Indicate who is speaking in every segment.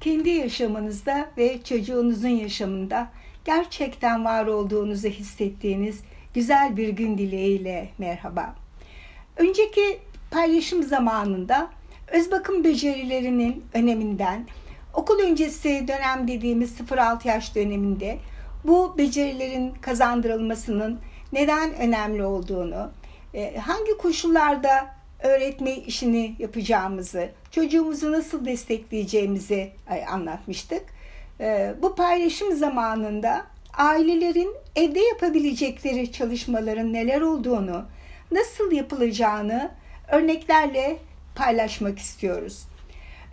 Speaker 1: kendi yaşamınızda ve çocuğunuzun yaşamında gerçekten var olduğunuzu hissettiğiniz güzel bir gün dileğiyle merhaba. Önceki paylaşım zamanında öz bakım becerilerinin öneminden, okul öncesi dönem dediğimiz 0-6 yaş döneminde bu becerilerin kazandırılmasının neden önemli olduğunu, e, hangi koşullarda öğretme işini yapacağımızı, çocuğumuzu nasıl destekleyeceğimizi anlatmıştık. E, bu paylaşım zamanında ailelerin evde yapabilecekleri çalışmaların neler olduğunu, nasıl yapılacağını örneklerle paylaşmak istiyoruz.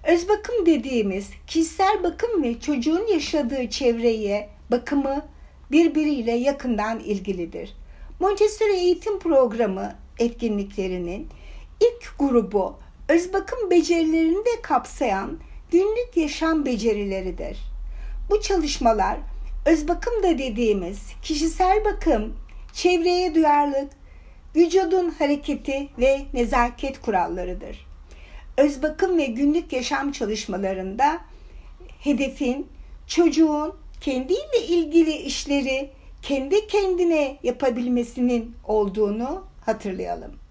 Speaker 1: Öz bakım dediğimiz kişisel bakım ve çocuğun yaşadığı çevreye bakımı birbiriyle yakından ilgilidir. Montessori eğitim programı etkinliklerinin ilk grubu öz bakım becerilerini de kapsayan günlük yaşam becerileridir. Bu çalışmalar öz bakım da dediğimiz kişisel bakım, çevreye duyarlılık, vücudun hareketi ve nezaket kurallarıdır. Öz bakım ve günlük yaşam çalışmalarında hedefin çocuğun kendiyle ilgili işleri kendi kendine yapabilmesinin olduğunu hatırlayalım.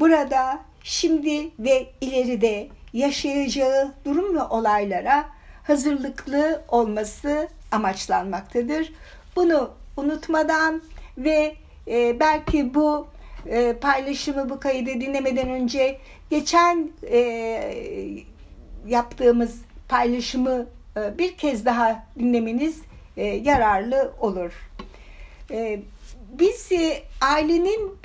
Speaker 1: Burada şimdi ve ileride yaşayacağı durum ve olaylara hazırlıklı olması amaçlanmaktadır. Bunu unutmadan ve e, belki bu e, paylaşımı bu kaydı dinlemeden önce geçen e, yaptığımız paylaşımı e, bir kez daha dinlemeniz e, yararlı olur. E, biz e, ailenin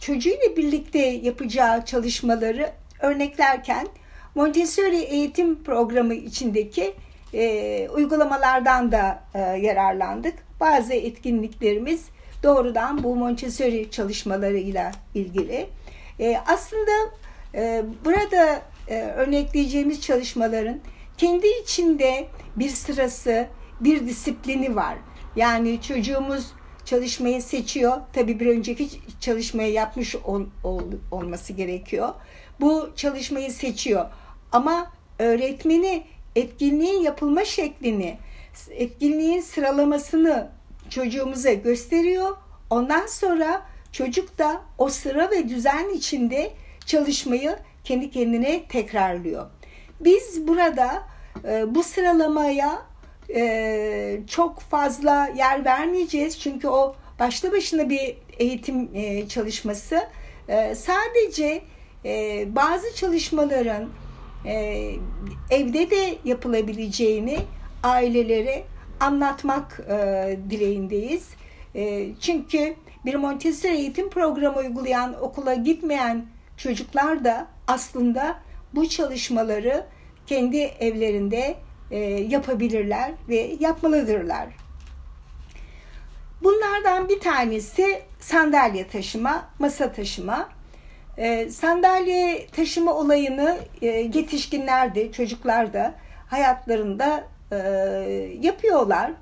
Speaker 1: çocuğuyla birlikte yapacağı çalışmaları örneklerken Montessori eğitim programı içindeki e, uygulamalardan da e, yararlandık. Bazı etkinliklerimiz doğrudan bu Montessori çalışmalarıyla ilgili. E, aslında e, burada e, örnekleyeceğimiz çalışmaların kendi içinde bir sırası, bir disiplini var. Yani çocuğumuz çalışmayı seçiyor. Tabii bir önceki çalışmayı yapmış ol, ol, olması gerekiyor. Bu çalışmayı seçiyor. Ama öğretmeni etkinliğin yapılma şeklini, etkinliğin sıralamasını çocuğumuza gösteriyor. Ondan sonra çocuk da o sıra ve düzen içinde çalışmayı kendi kendine tekrarlıyor. Biz burada e, bu sıralamaya e, çok fazla yer vermeyeceğiz çünkü o başlı başına bir eğitim e, çalışması. E, sadece e, bazı çalışmaların e, evde de yapılabileceğini ailelere anlatmak e, dileğindeyiz. E, çünkü bir Montessori eğitim programı uygulayan okula gitmeyen çocuklar da aslında bu çalışmaları kendi evlerinde e, yapabilirler ve yapmalıdırlar. Bunlardan bir tanesi sandalye taşıma, masa taşıma. E, sandalye taşıma olayını e, yetişkinler çocuklar da hayatlarında e, yapıyorlar.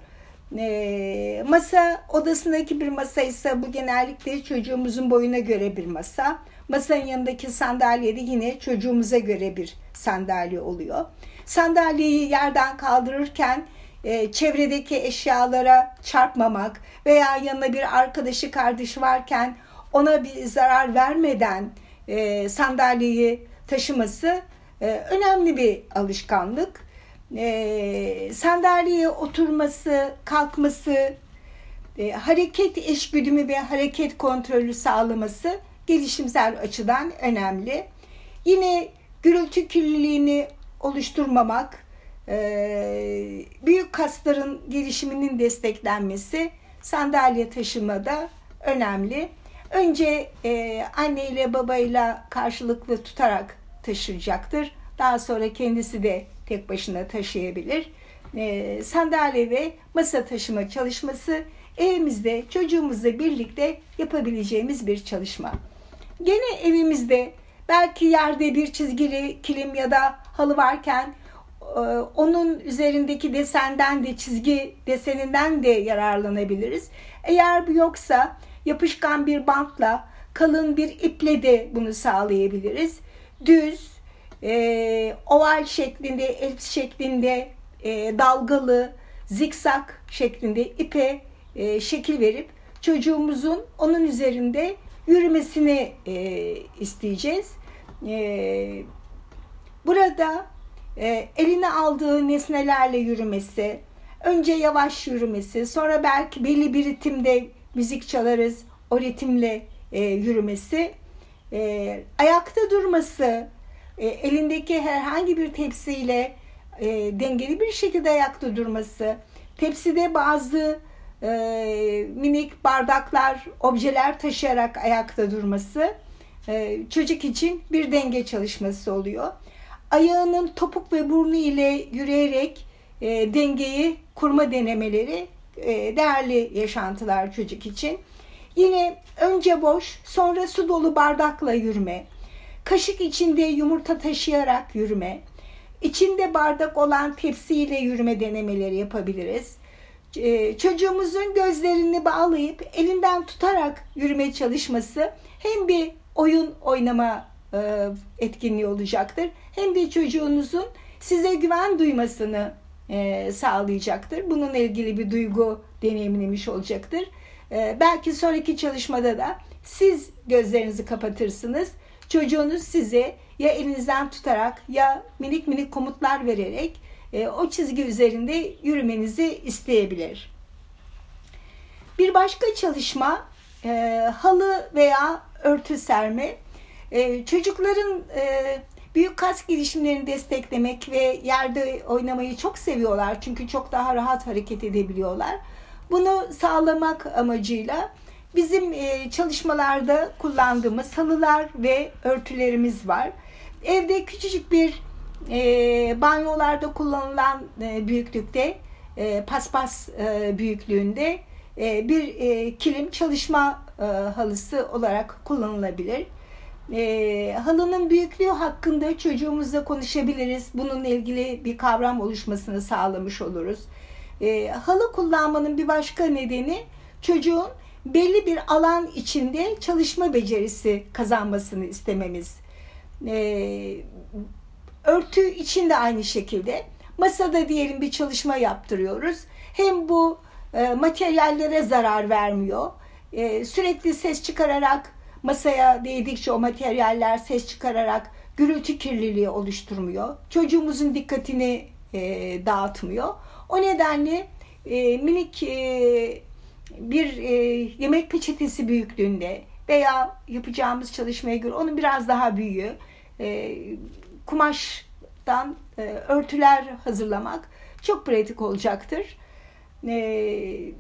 Speaker 1: E, masa odasındaki bir masa ise bu genellikle çocuğumuzun boyuna göre bir masa. Masanın yanındaki sandalye de yine çocuğumuza göre bir sandalye oluyor. Sandalyeyi yerden kaldırırken e, çevredeki eşyalara çarpmamak veya yanına bir arkadaşı kardeşi varken ona bir zarar vermeden e, sandalyeyi taşıması e, önemli bir alışkanlık. E, sandalyeye oturması, kalkması, e, hareket eşgüdümü ve hareket kontrolü sağlaması gelişimsel açıdan önemli. Yine gürültü kirliliğini oluşturmamak, e, büyük kasların gelişiminin desteklenmesi sandalye taşımada önemli. Önce e, anne ile babayla karşılıklı tutarak taşıyacaktır. Daha sonra kendisi de tek başına taşıyabilir. E, sandalye ve masa taşıma çalışması evimizde çocuğumuzla birlikte yapabileceğimiz bir çalışma. Gene evimizde belki yerde bir çizgili kilim ya da halı varken e, onun üzerindeki desenden de çizgi deseninden de yararlanabiliriz. Eğer bu yoksa yapışkan bir bantla kalın bir iple de bunu sağlayabiliriz. Düz, e, oval şeklinde, elips şeklinde e, dalgalı, zikzak şeklinde ipe şekil verip çocuğumuzun onun üzerinde yürümesini isteyeceğiz. E, burada e, eline aldığı nesnelerle yürümesi, önce yavaş yürümesi, sonra belki belli bir ritimde müzik çalarız, o ritimle e, yürümesi, e, ayakta durması, e, elindeki herhangi bir tepsiyle e, dengeli bir şekilde ayakta durması, tepside bazı e, minik bardaklar, objeler taşıyarak ayakta durması e, çocuk için bir denge çalışması oluyor. Ayağının topuk ve burnu ile yürüyerek e, dengeyi kurma denemeleri e, değerli yaşantılar çocuk için. Yine önce boş, sonra su dolu bardakla yürüme, kaşık içinde yumurta taşıyarak yürüme, içinde bardak olan tepsiyle yürüme denemeleri yapabiliriz. Ee, çocuğumuzun gözlerini bağlayıp elinden tutarak yürüme çalışması hem bir oyun oynama e, etkinliği olacaktır hem de çocuğunuzun size güven duymasını e, sağlayacaktır. Bununla ilgili bir duygu deneyimlemiş olacaktır. E, belki sonraki çalışmada da siz gözlerinizi kapatırsınız. Çocuğunuz size ya elinizden tutarak ya minik minik komutlar vererek e, o çizgi üzerinde yürümenizi isteyebilir. Bir başka çalışma halı veya örtü serme. E, çocukların e, büyük kas gelişimlerini desteklemek ve yerde oynamayı çok seviyorlar. Çünkü çok daha rahat hareket edebiliyorlar. Bunu sağlamak amacıyla bizim e, çalışmalarda kullandığımız halılar ve örtülerimiz var. Evde küçücük bir e, banyolarda kullanılan büyüklükte paspas büyüklüğünde bir kilim çalışma halısı olarak kullanılabilir. E, halının büyüklüğü hakkında çocuğumuzla konuşabiliriz. Bununla ilgili bir kavram oluşmasını sağlamış oluruz. E, halı kullanmanın bir başka nedeni çocuğun belli bir alan içinde çalışma becerisi kazanmasını istememiz. E, örtü için de aynı şekilde. Masada diyelim bir çalışma yaptırıyoruz. Hem bu e, materyallere zarar vermiyor. E, sürekli ses çıkararak masaya değdikçe o materyaller ses çıkararak gürültü kirliliği oluşturmuyor. Çocuğumuzun dikkatini e, dağıtmıyor. O nedenle e, minik e, bir e, yemek peçetesi büyüklüğünde veya yapacağımız çalışmaya göre onun biraz daha büyüğü e, kumaştan e, örtüler hazırlamak çok pratik olacaktır. E,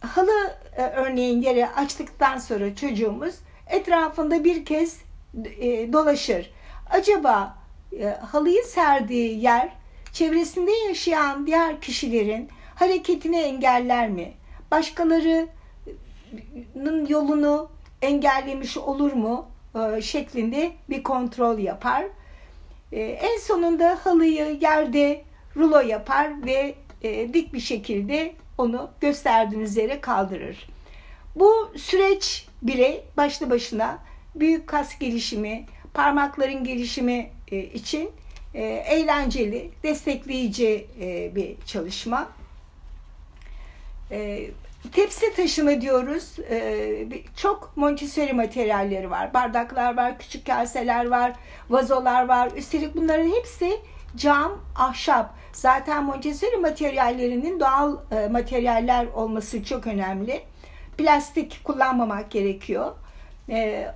Speaker 1: halı e, örneğin yere açtıktan sonra çocuğumuz etrafında bir kez e, dolaşır. Acaba e, halıyı serdiği yer çevresinde yaşayan diğer kişilerin hareketini engeller mi? Başkalarının yolunu engellemiş olur mu? E, şeklinde bir kontrol yapar. En sonunda halıyı yerde rulo yapar ve dik bir şekilde onu gösterdiğiniz yere kaldırır. Bu süreç bile başlı başına büyük kas gelişimi, parmakların gelişimi e, için e, eğlenceli, destekleyici e, bir çalışma. Tepsi taşıma diyoruz. Çok Montessori materyalleri var. Bardaklar var, küçük kaseler var, vazolar var. Üstelik bunların hepsi cam, ahşap. Zaten Montessori materyallerinin doğal materyaller olması çok önemli. Plastik kullanmamak gerekiyor. E,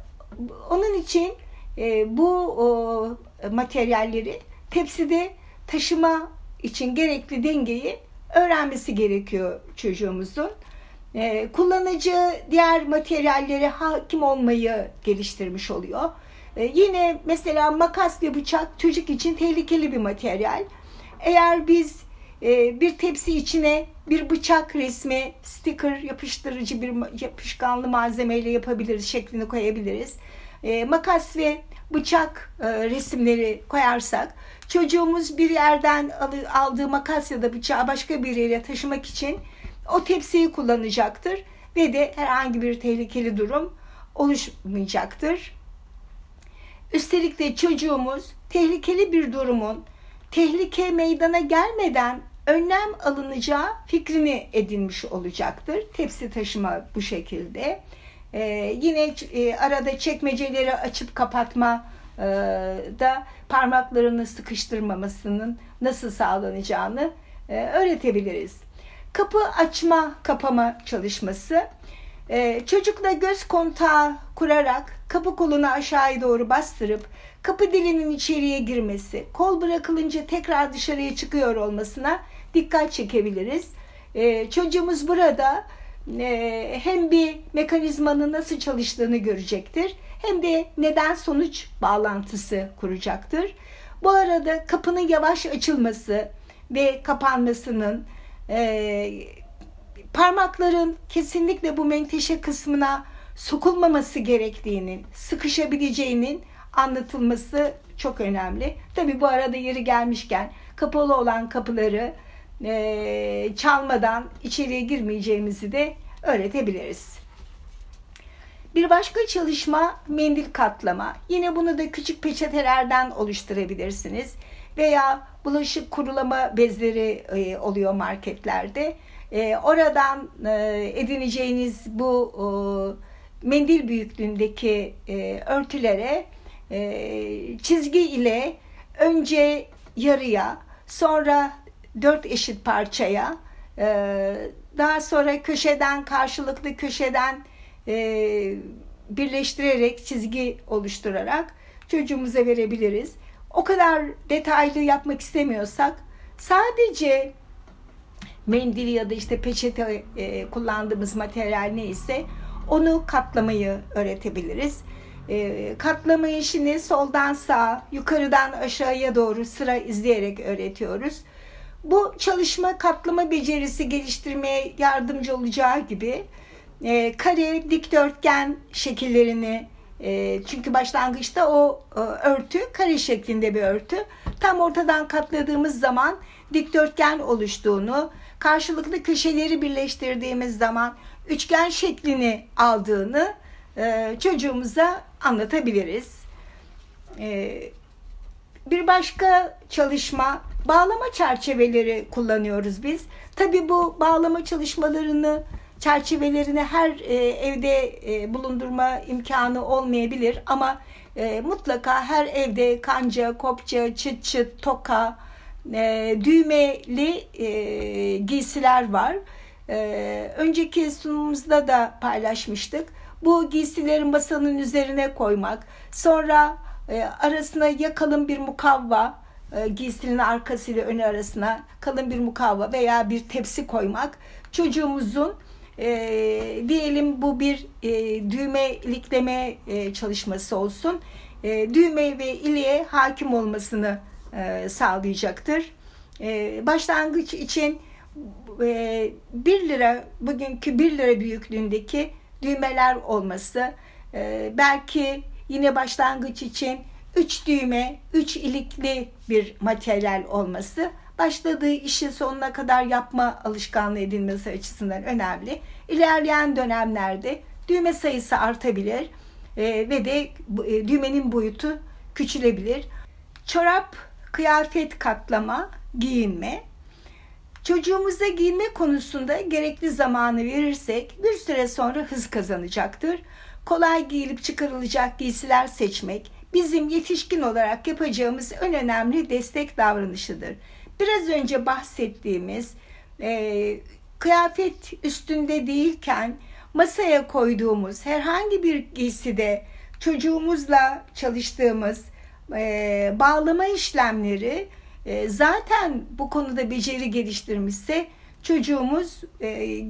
Speaker 1: onun için e, bu o, materyalleri tepside taşıma için gerekli dengeyi öğrenmesi gerekiyor çocuğumuzun. Ee, kullanıcı diğer materyallere hakim olmayı geliştirmiş oluyor. Ee, yine mesela makas ve bıçak çocuk için tehlikeli bir materyal. Eğer biz e, bir tepsi içine bir bıçak resmi, sticker, yapıştırıcı bir yapışkanlı malzemeyle yapabiliriz, şeklini koyabiliriz. E, makas ve bıçak e, resimleri koyarsak çocuğumuz bir yerden aldığı makas ya da bıçağı başka bir yere taşımak için o tepsiyi kullanacaktır ve de herhangi bir tehlikeli durum oluşmayacaktır. Üstelik de çocuğumuz tehlikeli bir durumun tehlike meydana gelmeden önlem alınacağı fikrini edinmiş olacaktır. Tepsi taşıma bu şekilde. Ee, yine e, arada çekmeceleri açıp kapatma e, da parmaklarını sıkıştırmamasının nasıl sağlanacağını e, öğretebiliriz. Kapı açma kapama çalışması. E, çocukla göz kontağı kurarak kapı kolunu aşağıya doğru bastırıp kapı dilinin içeriye girmesi, kol bırakılınca tekrar dışarıya çıkıyor olmasına dikkat çekebiliriz. E, çocuğumuz burada e, hem bir mekanizmanın nasıl çalıştığını görecektir hem de neden sonuç bağlantısı kuracaktır. Bu arada kapının yavaş açılması ve kapanmasının e, parmakların kesinlikle bu menteşe kısmına sokulmaması gerektiğinin, sıkışabileceğinin anlatılması çok önemli. Tabi bu arada yeri gelmişken kapalı olan kapıları e, çalmadan içeriye girmeyeceğimizi de öğretebiliriz. Bir başka çalışma mendil katlama. Yine bunu da küçük peçetelerden oluşturabilirsiniz. Veya bulaşık kurulama bezleri e, oluyor marketlerde. E, oradan e, edineceğiniz bu e, mendil büyüklüğündeki e, örtülere e, çizgi ile önce yarıya sonra dört eşit parçaya e, daha sonra köşeden karşılıklı köşeden e, birleştirerek çizgi oluşturarak çocuğumuza verebiliriz. O kadar detaylı yapmak istemiyorsak sadece mendil ya da işte peçete e, kullandığımız materyal neyse onu katlamayı öğretebiliriz. Katlama işini soldan sağa, yukarıdan aşağıya doğru sıra izleyerek öğretiyoruz. Bu çalışma katlama becerisi geliştirmeye yardımcı olacağı gibi e, kare, dikdörtgen şekillerini e, çünkü başlangıçta o e, örtü kare şeklinde bir örtü. Tam ortadan katladığımız zaman dikdörtgen oluştuğunu, karşılıklı köşeleri birleştirdiğimiz zaman üçgen şeklini aldığını e, çocuğumuza anlatabiliriz. E, bir başka çalışma bağlama çerçeveleri kullanıyoruz biz. Tabii bu bağlama çalışmalarını çerçevelerini her e, evde e, bulundurma imkanı olmayabilir ama e, mutlaka her evde kanca, kopça, çıt çıt, toka, e, düğmeli e, giysiler var. E, önceki sunumumuzda da paylaşmıştık. Bu giysileri masanın üzerine koymak, sonra e, arasına ya kalın bir mukavva, giysinin arkasıyla önü arasına kalın bir mukavva veya bir tepsi koymak çocuğumuzun e, diyelim bu bir e, düğmelikleme e, çalışması olsun. E, düğme ve iliğe hakim olmasını e, sağlayacaktır. E, başlangıç için e, 1 lira bugünkü 1 lira büyüklüğündeki düğmeler olması e, belki yine başlangıç için 3 düğme, 3 ilikli bir materyal olması başladığı işi sonuna kadar yapma alışkanlığı edilmesi açısından önemli. İlerleyen dönemlerde düğme sayısı artabilir e, ve de e, düğmenin boyutu küçülebilir. Çorap, kıyafet katlama, giyinme. Çocuğumuza giyinme konusunda gerekli zamanı verirsek bir süre sonra hız kazanacaktır. Kolay giyilip çıkarılacak giysiler seçmek bizim yetişkin olarak yapacağımız en önemli destek davranışıdır biraz önce bahsettiğimiz e, kıyafet üstünde değilken masaya koyduğumuz herhangi bir giyside çocuğumuzla çalıştığımız e, bağlama işlemleri e, zaten bu konuda beceri geliştirmişse çocuğumuz e,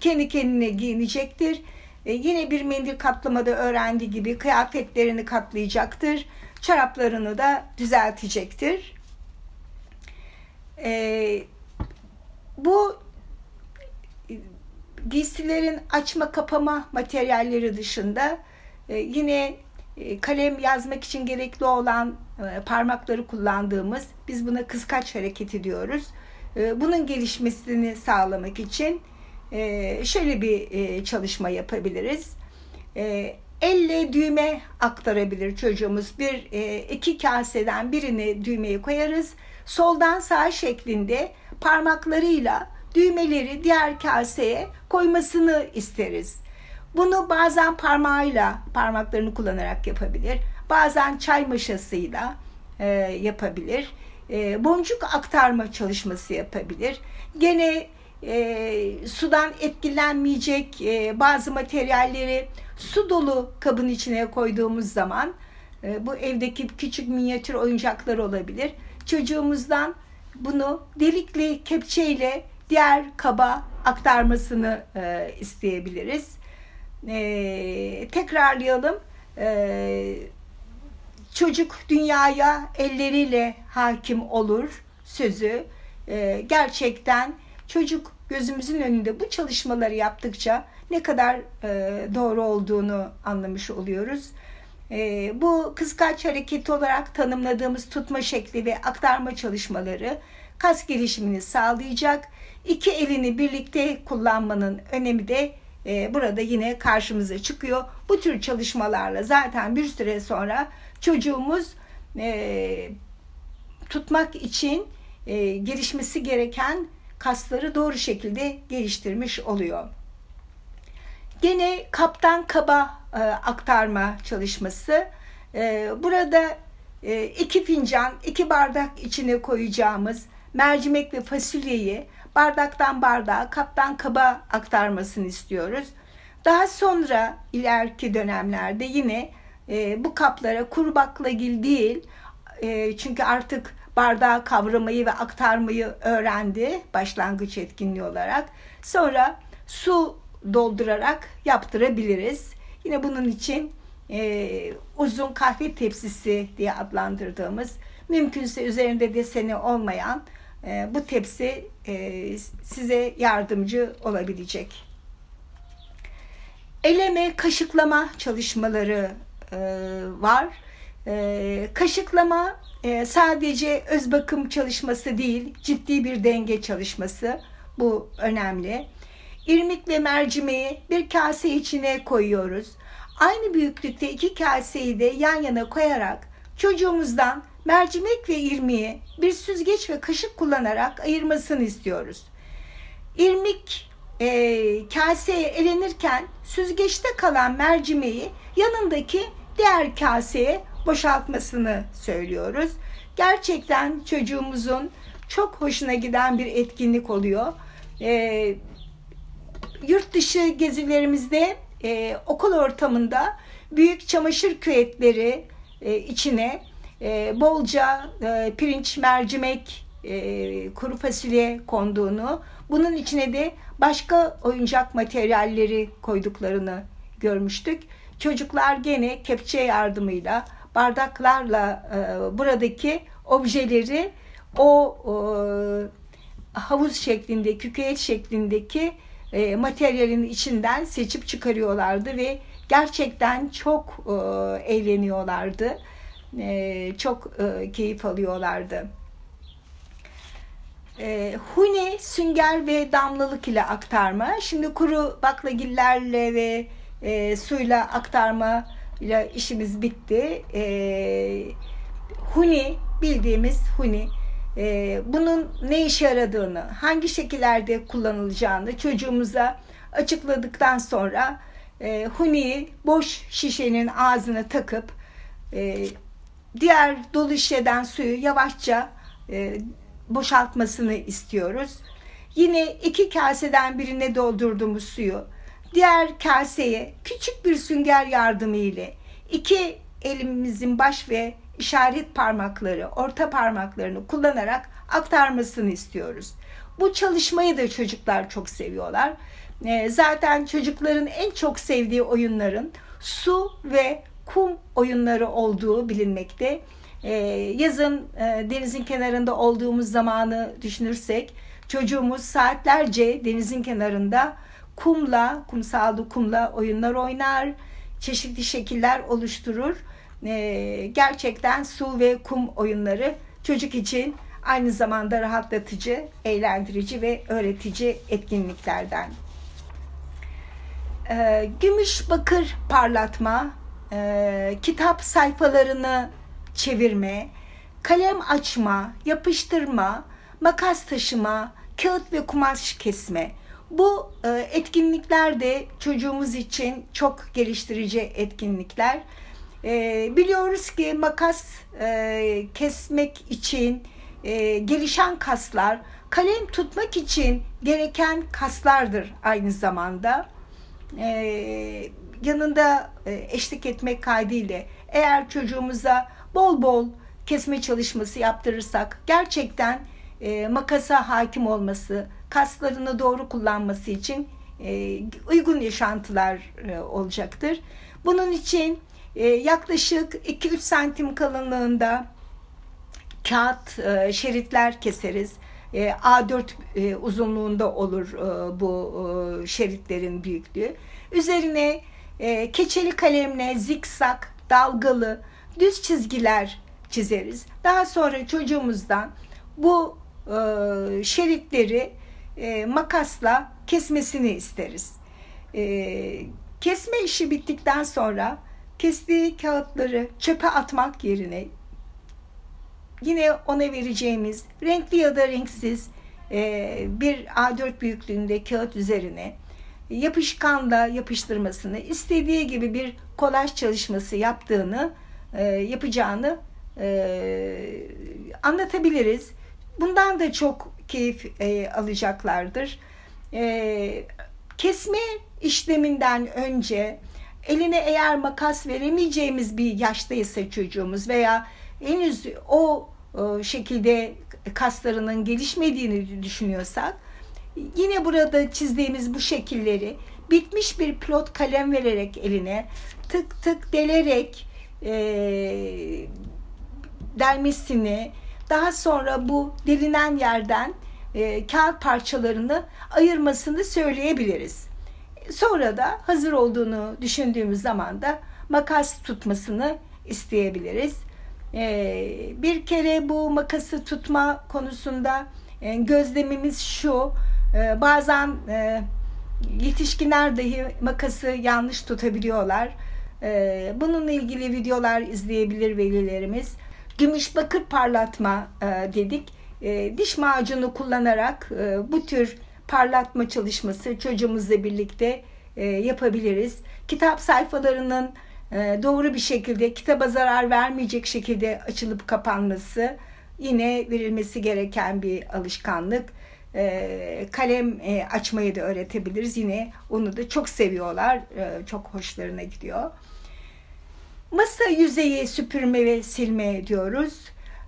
Speaker 1: kendi kendine giyinecektir. E, yine bir mendil katlamada öğrendiği gibi kıyafetlerini katlayacaktır. Çoraplarını da düzeltecektir. E, bu giysilerin açma kapama materyalleri dışında e, yine e, kalem yazmak için gerekli olan e, parmakları kullandığımız biz buna kıskaç hareketi diyoruz. E, bunun gelişmesini sağlamak için e, şöyle bir e, çalışma yapabiliriz. E, elle düğme aktarabilir çocuğumuz. Bir e, iki kaseden birini düğmeyi koyarız. Soldan sağ şeklinde parmaklarıyla düğmeleri diğer kaseye koymasını isteriz. Bunu bazen parmağıyla, parmaklarını kullanarak yapabilir. Bazen çay maşasıyla e, yapabilir. E, boncuk aktarma çalışması yapabilir. Gene e, sudan etkilenmeyecek e, bazı materyalleri su dolu kabın içine koyduğumuz zaman e, bu evdeki küçük minyatür oyuncaklar olabilir. Çocuğumuzdan bunu delikli kepçeyle diğer kaba aktarmasını e, isteyebiliriz. E, tekrarlayalım. E, çocuk dünyaya elleriyle hakim olur sözü. E, gerçekten çocuk gözümüzün önünde bu çalışmaları yaptıkça ne kadar e, doğru olduğunu anlamış oluyoruz. E, bu kıskaç hareketi olarak tanımladığımız tutma şekli ve aktarma çalışmaları kas gelişimini sağlayacak. İki elini birlikte kullanmanın önemi de e, burada yine karşımıza çıkıyor. Bu tür çalışmalarla zaten bir süre sonra çocuğumuz e, tutmak için e, gelişmesi gereken kasları doğru şekilde geliştirmiş oluyor. Gene kaptan kaba e, aktarma çalışması. E, burada e, iki fincan, iki bardak içine koyacağımız mercimek ve fasulyeyi bardaktan bardağa, kaptan kaba aktarmasını istiyoruz. Daha sonra ileriki dönemlerde yine e, bu kaplara kuru baklagil değil, e, çünkü artık bardağı kavramayı ve aktarmayı öğrendi başlangıç etkinliği olarak. Sonra su doldurarak yaptırabiliriz. Yine bunun için e, uzun kahve tepsisi diye adlandırdığımız mümkünse üzerinde deseni olmayan e, bu tepsi e, size yardımcı olabilecek. Eleme kaşıklama çalışmaları e, var. E, kaşıklama e, sadece öz bakım çalışması değil, ciddi bir denge çalışması. Bu önemli. İrmik ve mercimeği bir kase içine koyuyoruz. Aynı büyüklükte iki kaseyi de yan yana koyarak çocuğumuzdan mercimek ve irmiği bir süzgeç ve kaşık kullanarak ayırmasını istiyoruz. İrmik e, kaseye elenirken süzgeçte kalan mercimeği yanındaki diğer kaseye boşaltmasını söylüyoruz. Gerçekten çocuğumuzun çok hoşuna giden bir etkinlik oluyor. E, yurt dışı gezilerimizde e, okul ortamında büyük çamaşır küvetleri e, içine e, bolca e, pirinç, mercimek, e, kuru fasulye konduğunu, bunun içine de başka oyuncak materyalleri koyduklarını görmüştük. Çocuklar gene kepçe yardımıyla, bardaklarla e, buradaki objeleri o e, havuz şeklinde, küket şeklindeki e, materyalin içinden seçip çıkarıyorlardı ve gerçekten çok e, eğleniyorlardı. E, çok e, keyif alıyorlardı. E, huni, sünger ve damlalık ile aktarma. Şimdi kuru baklagillerle ve e, suyla aktarma ile işimiz bitti. E, huni bildiğimiz huni e, bunun ne işe yaradığını, hangi şekillerde kullanılacağını çocuğumuza açıkladıktan sonra e, huniyi boş şişenin ağzına takıp e, diğer dolu şişeden suyu yavaşça e, boşaltmasını istiyoruz. Yine iki kaseden birine doldurduğumuz suyu diğer kaseye küçük bir sünger yardımı ile iki elimizin baş ve işaret parmakları, orta parmaklarını kullanarak aktarmasını istiyoruz. Bu çalışmayı da çocuklar çok seviyorlar. Ee, zaten çocukların en çok sevdiği oyunların su ve kum oyunları olduğu bilinmekte. Ee, yazın e, denizin kenarında olduğumuz zamanı düşünürsek çocuğumuz saatlerce denizin kenarında kumla, kumsalda kumla oyunlar oynar, çeşitli şekiller oluşturur e, gerçekten su ve kum oyunları çocuk için aynı zamanda rahatlatıcı, eğlendirici ve öğretici etkinliklerden. e, gümüş bakır parlatma, e, kitap sayfalarını çevirme, kalem açma, yapıştırma, makas taşıma, kağıt ve kumaş kesme. Bu e, etkinlikler de çocuğumuz için çok geliştirici etkinlikler. E, biliyoruz ki makas e, kesmek için gelişen kaslar, kalem tutmak için gereken kaslardır aynı zamanda. Yanında eşlik etmek kaydıyla eğer çocuğumuza bol bol kesme çalışması yaptırırsak gerçekten makasa hakim olması, kaslarını doğru kullanması için e, uygun yaşantılar e, olacaktır. Bunun için e, yaklaşık 2-3 santim kalınlığında kağıt şeritler keseriz. E, A4 e, uzunluğunda olur bu şeritlerin büyüklüğü. Üzerine keçeli kalemle zikzak, dalgalı, düz çizgiler çizeriz. Daha sonra çocuğumuzdan bu e, şeritleri e, makasla kesmesini isteriz. E, kesme işi bittikten sonra kestiği kağıtları çöpe atmak yerine yine ona vereceğimiz renkli ya da renksiz e, bir A4 büyüklüğünde kağıt üzerine yapışkanla yapıştırmasını, istediği gibi bir kolaj çalışması yaptığını, e, yapacağını e, anlatabiliriz. Bundan da çok keyif e, alacaklardır. E, kesme işleminden önce eline eğer makas veremeyeceğimiz bir yaştaysa çocuğumuz veya henüz o e, şekilde kaslarının gelişmediğini düşünüyorsak yine burada çizdiğimiz bu şekilleri bitmiş bir pilot kalem vererek eline tık tık delerek e, delmesini daha sonra bu delinen yerden e, kağıt parçalarını ayırmasını söyleyebiliriz. Sonra da hazır olduğunu düşündüğümüz zaman da makas tutmasını isteyebiliriz. E, bir kere bu makası tutma konusunda e, gözlemimiz şu. E, bazen e, yetişkinler dahi makası yanlış tutabiliyorlar. E, bununla ilgili videolar izleyebilir velilerimiz. Gümüş bakır parlatma e, dedik. E, diş macunu kullanarak e, bu tür parlatma çalışması çocuğumuzla birlikte e, yapabiliriz. Kitap sayfalarının e, doğru bir şekilde kitaba zarar vermeyecek şekilde açılıp kapanması yine verilmesi gereken bir alışkanlık. E, kalem e, açmayı da öğretebiliriz. Yine onu da çok seviyorlar. E, çok hoşlarına gidiyor. Masa yüzeyi süpürme ve silme diyoruz.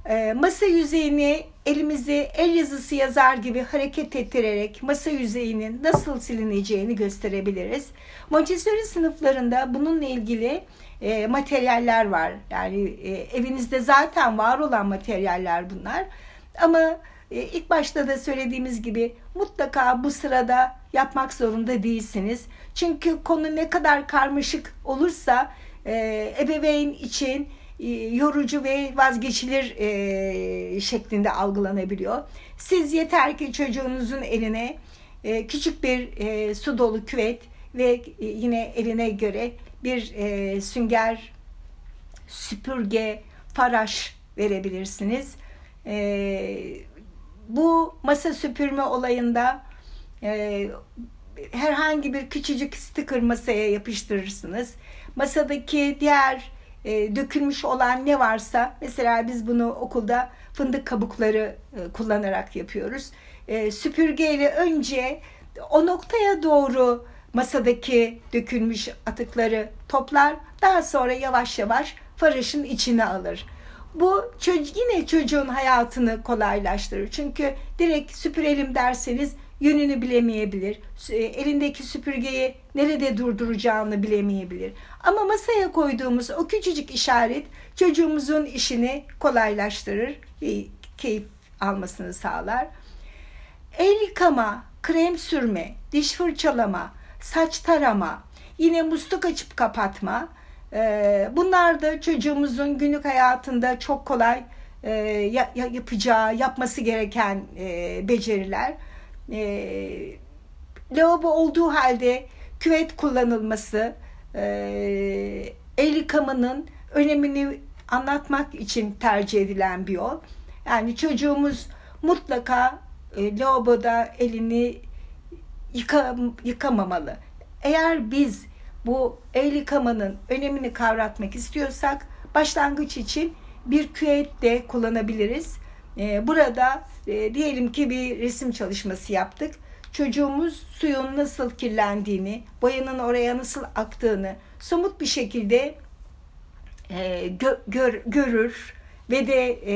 Speaker 1: E, masa yüzeyini elimizi el yazısı yazar gibi hareket ettirerek masa yüzeyinin nasıl silineceğini gösterebiliriz. Montessori sınıflarında bununla ilgili e, materyaller var. Yani e, evinizde zaten var olan materyaller bunlar. Ama e, ilk başta da söylediğimiz gibi mutlaka bu sırada yapmak zorunda değilsiniz. Çünkü konu ne kadar karmaşık olursa e, ebeveyn için e, yorucu ve vazgeçilir e, şeklinde algılanabiliyor. Siz yeter ki çocuğunuzun eline küçük bir su dolu küvet ve yine eline göre bir sünger, süpürge, faraş verebilirsiniz. Bu masa süpürme olayında herhangi bir küçücük sticker masaya yapıştırırsınız. Masadaki diğer e, dökülmüş olan ne varsa mesela biz bunu okulda fındık kabukları e, kullanarak yapıyoruz. E, süpürgeyle önce o noktaya doğru masadaki dökülmüş atıkları toplar. Daha sonra yavaş yavaş faraşın içine alır. Bu yine çocuğun hayatını kolaylaştırır. Çünkü direkt süpürelim derseniz yönünü bilemeyebilir. Elindeki süpürgeyi nerede durduracağını bilemeyebilir. Ama masaya koyduğumuz o küçücük işaret çocuğumuzun işini kolaylaştırır ve keyif almasını sağlar. El yıkama, krem sürme, diş fırçalama, saç tarama, yine musluk açıp kapatma. E, bunlar da çocuğumuzun günlük hayatında çok kolay e, yapacağı, yapması gereken beceriler e, lavabo olduğu halde küvet kullanılması, e, el yıkamanın önemini anlatmak için tercih edilen bir yol. Yani çocuğumuz mutlaka e, lavaboda elini yıka, yıkamamalı. Eğer biz bu el yıkamanın önemini kavratmak istiyorsak başlangıç için bir küvet de kullanabiliriz. E, burada e, diyelim ki bir resim çalışması yaptık. Çocuğumuz suyun nasıl kirlendiğini, boyanın oraya nasıl aktığını somut bir şekilde e, gö, gör, görür ve de e,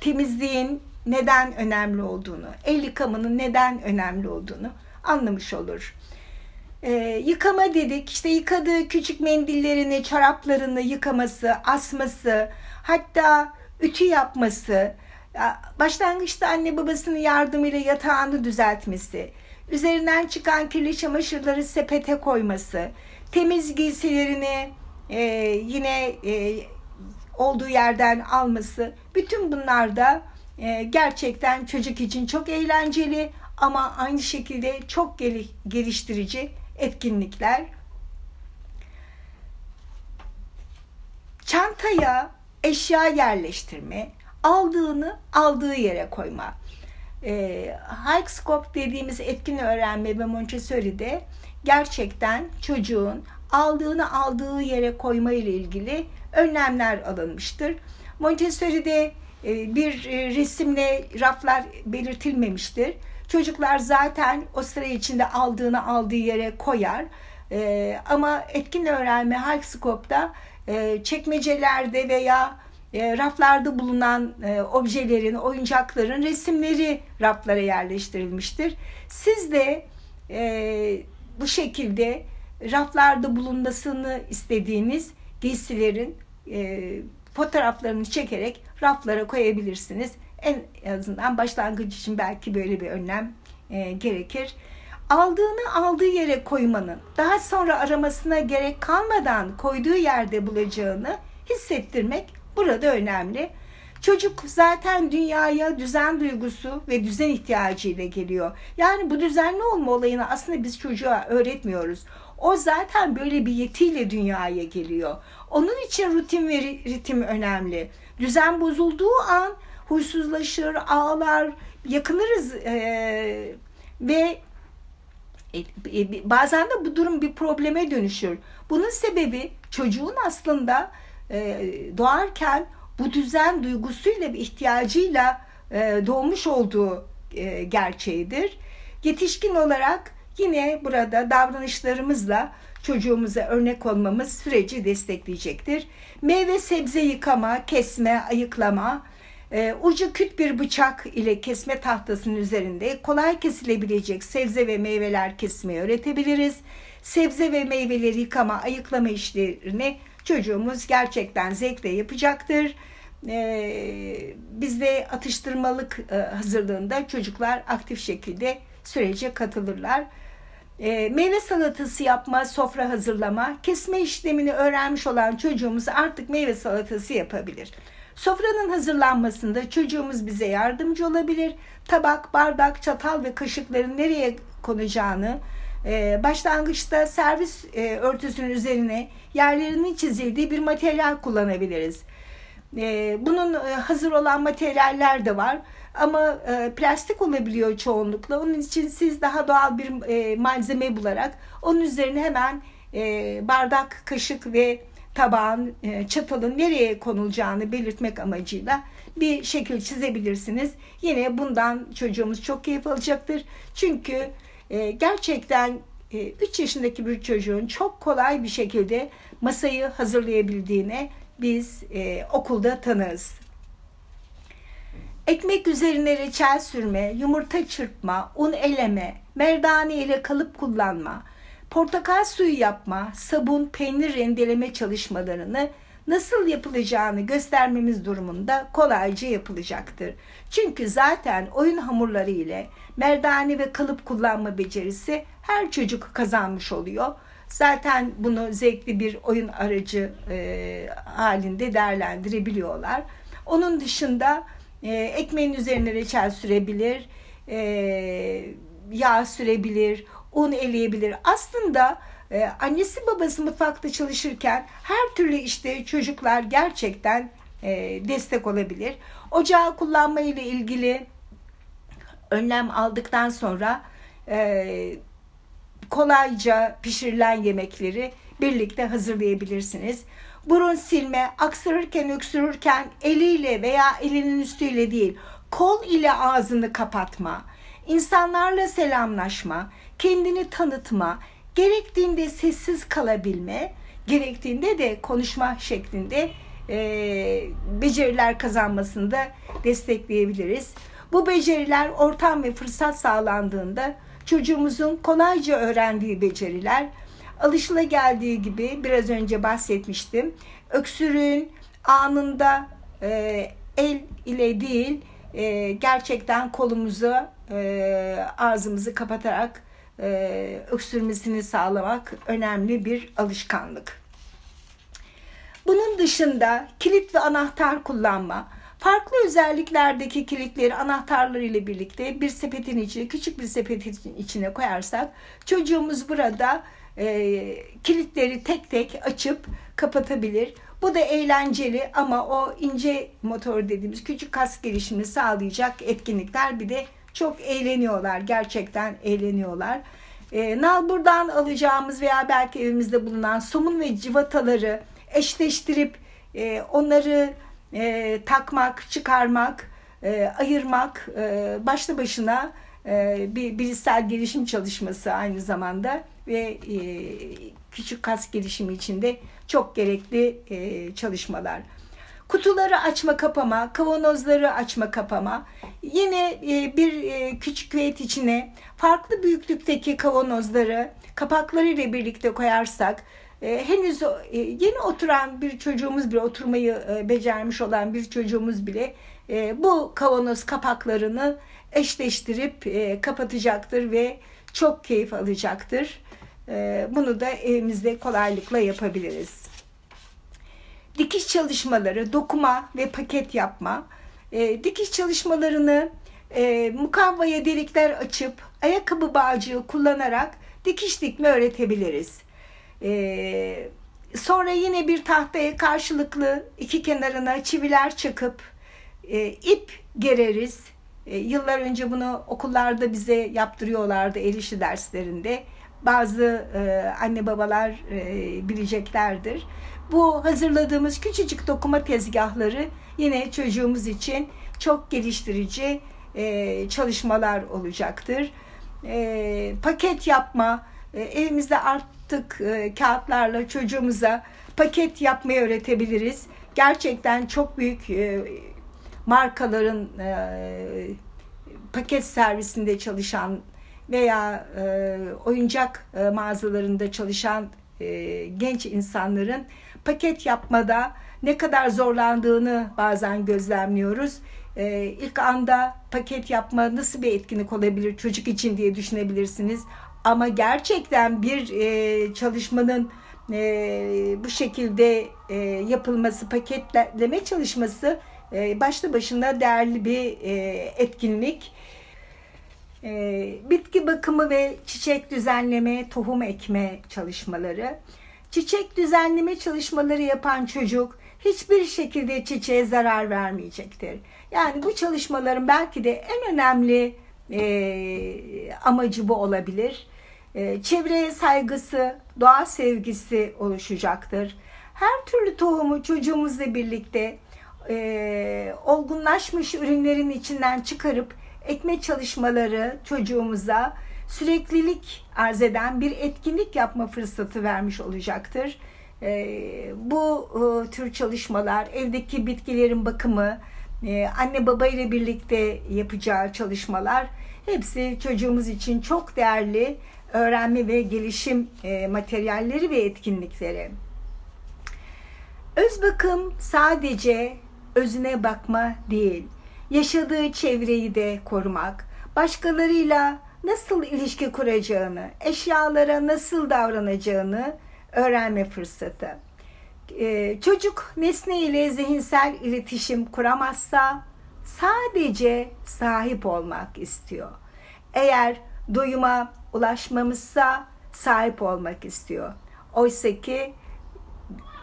Speaker 1: temizliğin neden önemli olduğunu, el yıkamanın neden önemli olduğunu anlamış olur. E, yıkama dedik, işte yıkadığı küçük mendillerini, çoraplarını yıkaması, asması, hatta ütü yapması, başlangıçta anne babasının yardımıyla yatağını düzeltmesi, üzerinden çıkan kirli çamaşırları sepete koyması, temiz giysilerini e, yine e, olduğu yerden alması, bütün bunlar da e, gerçekten çocuk için çok eğlenceli ama aynı şekilde çok gel geliştirici etkinlikler. Çantaya eşya yerleştirme, aldığını aldığı yere koyma. E, Hikescope dediğimiz etkin öğrenme ve Montessori'de gerçekten çocuğun aldığını aldığı yere koyma ile ilgili önlemler alınmıştır. Montessori'de e, bir e, resimle raflar belirtilmemiştir. Çocuklar zaten o sıra içinde aldığını aldığı yere koyar. E, ama etkin öğrenme Hikescope'da çekmecelerde veya raflarda bulunan objelerin, oyuncakların resimleri raflara yerleştirilmiştir. Siz de bu şekilde raflarda bulunmasını istediğiniz giysilerin e, fotoğraflarını çekerek raflara koyabilirsiniz. En azından başlangıç için belki böyle bir önlem e, gerekir. Aldığını aldığı yere koymanın daha sonra aramasına gerek kalmadan koyduğu yerde bulacağını hissettirmek burada önemli. Çocuk zaten dünyaya düzen duygusu ve düzen ihtiyacıyla geliyor. Yani bu düzenli olma olayını aslında biz çocuğa öğretmiyoruz. O zaten böyle bir yetiyle dünyaya geliyor. Onun için rutin ve ritim önemli. Düzen bozulduğu an huysuzlaşır, ağlar, yakınırız ee, ve e, e, bazen de bu durum bir probleme dönüşür. Bunun sebebi çocuğun aslında doğarken bu düzen duygusuyla ve ihtiyacıyla e, doğmuş olduğu e, gerçeğidir. Yetişkin olarak yine burada davranışlarımızla çocuğumuza örnek olmamız süreci destekleyecektir. Meyve sebze yıkama, kesme, ayıklama, e, ucu küt bir bıçak ile kesme tahtasının üzerinde kolay kesilebilecek sebze ve meyveler kesmeyi öğretebiliriz. Sebze ve meyveleri yıkama, ayıklama işlerini çocuğumuz gerçekten zevkle yapacaktır. Ee, bizde atıştırmalık e, hazırlığında çocuklar aktif şekilde sürece katılırlar. E, meyve salatası yapma, sofra hazırlama, kesme işlemini öğrenmiş olan çocuğumuz artık meyve salatası yapabilir. Sofranın hazırlanmasında çocuğumuz bize yardımcı olabilir. Tabak, bardak, çatal ve kaşıkların nereye konacağını, e, başlangıçta servis e, örtüsünün üzerine yerlerinin çizildiği bir materyal kullanabiliriz. E, bunun e, hazır olan materyaller de var ama e, plastik olabiliyor çoğunlukla. Onun için siz daha doğal bir e, malzeme bularak onun üzerine hemen bardak, kaşık ve tabağın, çatalın nereye konulacağını belirtmek amacıyla bir şekil çizebilirsiniz. Yine bundan çocuğumuz çok keyif alacaktır. Çünkü e, gerçekten 3 e, yaşındaki bir çocuğun çok kolay bir şekilde masayı hazırlayabildiğine biz e, okulda tanırız. Ekmek üzerine reçel sürme, yumurta çırpma, un eleme, merdane ile kalıp kullanma, portakal suyu yapma, sabun, peynir rendeleme çalışmalarını nasıl yapılacağını göstermemiz durumunda kolayca yapılacaktır. Çünkü zaten oyun hamurları ile merdane ve kalıp kullanma becerisi her çocuk kazanmış oluyor. Zaten bunu zevkli bir oyun aracı e, halinde değerlendirebiliyorlar. Onun dışında e, ekmeğin üzerine reçel sürebilir, e, yağ sürebilir, un eleyebilir. Aslında e, annesi babası mutfakta çalışırken her türlü işte çocuklar gerçekten e, destek olabilir. Ocağı kullanma ile ilgili önlem aldıktan sonra e, kolayca pişirilen yemekleri birlikte hazırlayabilirsiniz. Burun silme, aksırırken öksürürken eliyle veya elinin üstüyle değil, kol ile ağzını kapatma, insanlarla selamlaşma, kendini tanıtma, gerektiğinde sessiz kalabilme, gerektiğinde de konuşma şeklinde e, beceriler kazanmasında destekleyebiliriz. Bu beceriler ortam ve fırsat sağlandığında çocuğumuzun kolayca öğrendiği beceriler alışıla geldiği gibi biraz önce bahsetmiştim. Öksürüğün anında e, el ile değil e, gerçekten kolumuzu e, ağzımızı kapatarak e, öksürmesini sağlamak önemli bir alışkanlık. Bunun dışında kilit ve anahtar kullanma, farklı özelliklerdeki kilitleri anahtarları ile birlikte bir sepetin içine, küçük bir sepetin içine koyarsak çocuğumuz burada e, kilitleri tek tek açıp kapatabilir. Bu da eğlenceli ama o ince motor dediğimiz küçük kas gelişimini sağlayacak etkinlikler bir de çok eğleniyorlar. Gerçekten eğleniyorlar. E, nalburdan alacağımız veya belki evimizde bulunan somun ve civataları eşleştirip e, onları e, takmak, çıkarmak, e, ayırmak e, başlı başına e, bir bilişsel gelişim çalışması aynı zamanda ve e, küçük kas gelişimi içinde çok gerekli e, çalışmalar. Kutuları açma kapama, kavanozları açma kapama. Yine e, bir e, küçük küvet içine farklı büyüklükteki kavanozları kapakları ile birlikte koyarsak e, henüz yeni oturan bir çocuğumuz bile oturmayı becermiş olan bir çocuğumuz bile bu kavanoz kapaklarını eşleştirip kapatacaktır ve çok keyif alacaktır. Bunu da evimizde kolaylıkla yapabiliriz. Dikiş çalışmaları, dokuma ve paket yapma. E, dikiş çalışmalarını e, mukavvaya delikler açıp ayakkabı bağcığı kullanarak dikiş dikme öğretebiliriz. E, sonra yine bir tahtaya karşılıklı iki kenarına çiviler çakıp e, ip gereriz. E, yıllar önce bunu okullarda bize yaptırıyorlardı el işi derslerinde. Bazı e, anne babalar e, bileceklerdir. Bu hazırladığımız küçücük dokuma tezgahları yine çocuğumuz için çok geliştirici e, çalışmalar olacaktır. E, paket yapma, e, evimizde artık e, kağıtlarla çocuğumuza paket yapmayı öğretebiliriz. Gerçekten çok büyük e, markaların e, paket servisinde çalışan veya e, oyuncak e, mağazalarında çalışan e, genç insanların paket yapmada ne kadar zorlandığını bazen gözlemliyoruz. E, ilk anda paket yapma nasıl bir etkinlik olabilir çocuk için diye düşünebilirsiniz. Ama gerçekten bir e, çalışmanın e, bu şekilde e, yapılması, paketleme çalışması e, başlı başına değerli bir e, etkinlik. E, bitki bakımı ve çiçek düzenleme, tohum ekme çalışmaları. Çiçek düzenleme çalışmaları yapan çocuk hiçbir şekilde çiçeğe zarar vermeyecektir. Yani bu çalışmaların belki de en önemli e, amacı bu olabilir. E, çevreye saygısı, doğa sevgisi oluşacaktır. Her türlü tohumu çocuğumuzla birlikte e, olgunlaşmış ürünlerin içinden çıkarıp ekme çalışmaları çocuğumuza süreklilik arz eden bir etkinlik yapma fırsatı vermiş olacaktır. E, bu e, tür çalışmalar evdeki bitkilerin bakımı, e, anne baba ile birlikte yapacağı çalışmalar hepsi çocuğumuz için çok değerli öğrenme ve gelişim e, materyalleri ve etkinlikleri. Öz bakım sadece özüne bakma değil, yaşadığı çevreyi de korumak, başkalarıyla nasıl ilişki kuracağını, eşyalara nasıl davranacağını öğrenme fırsatı. Ee, çocuk nesne ile zihinsel iletişim kuramazsa sadece sahip olmak istiyor. Eğer duyuma ulaşmamızsa sahip olmak istiyor. Oysa ki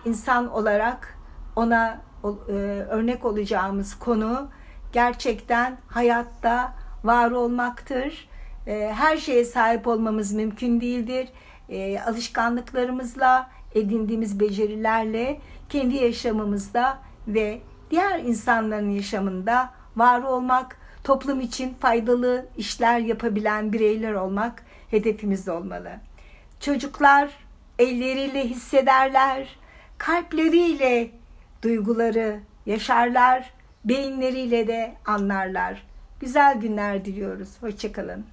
Speaker 1: insan olarak ona e, örnek olacağımız konu gerçekten hayatta var olmaktır. E, her şeye sahip olmamız mümkün değildir. E, alışkanlıklarımızla, edindiğimiz becerilerle kendi yaşamımızda ve diğer insanların yaşamında var olmak, toplum için faydalı işler yapabilen bireyler olmak hedefimiz olmalı. Çocuklar elleriyle hissederler, kalpleriyle duyguları yaşarlar, beyinleriyle de anlarlar. Güzel günler diliyoruz. Hoşçakalın.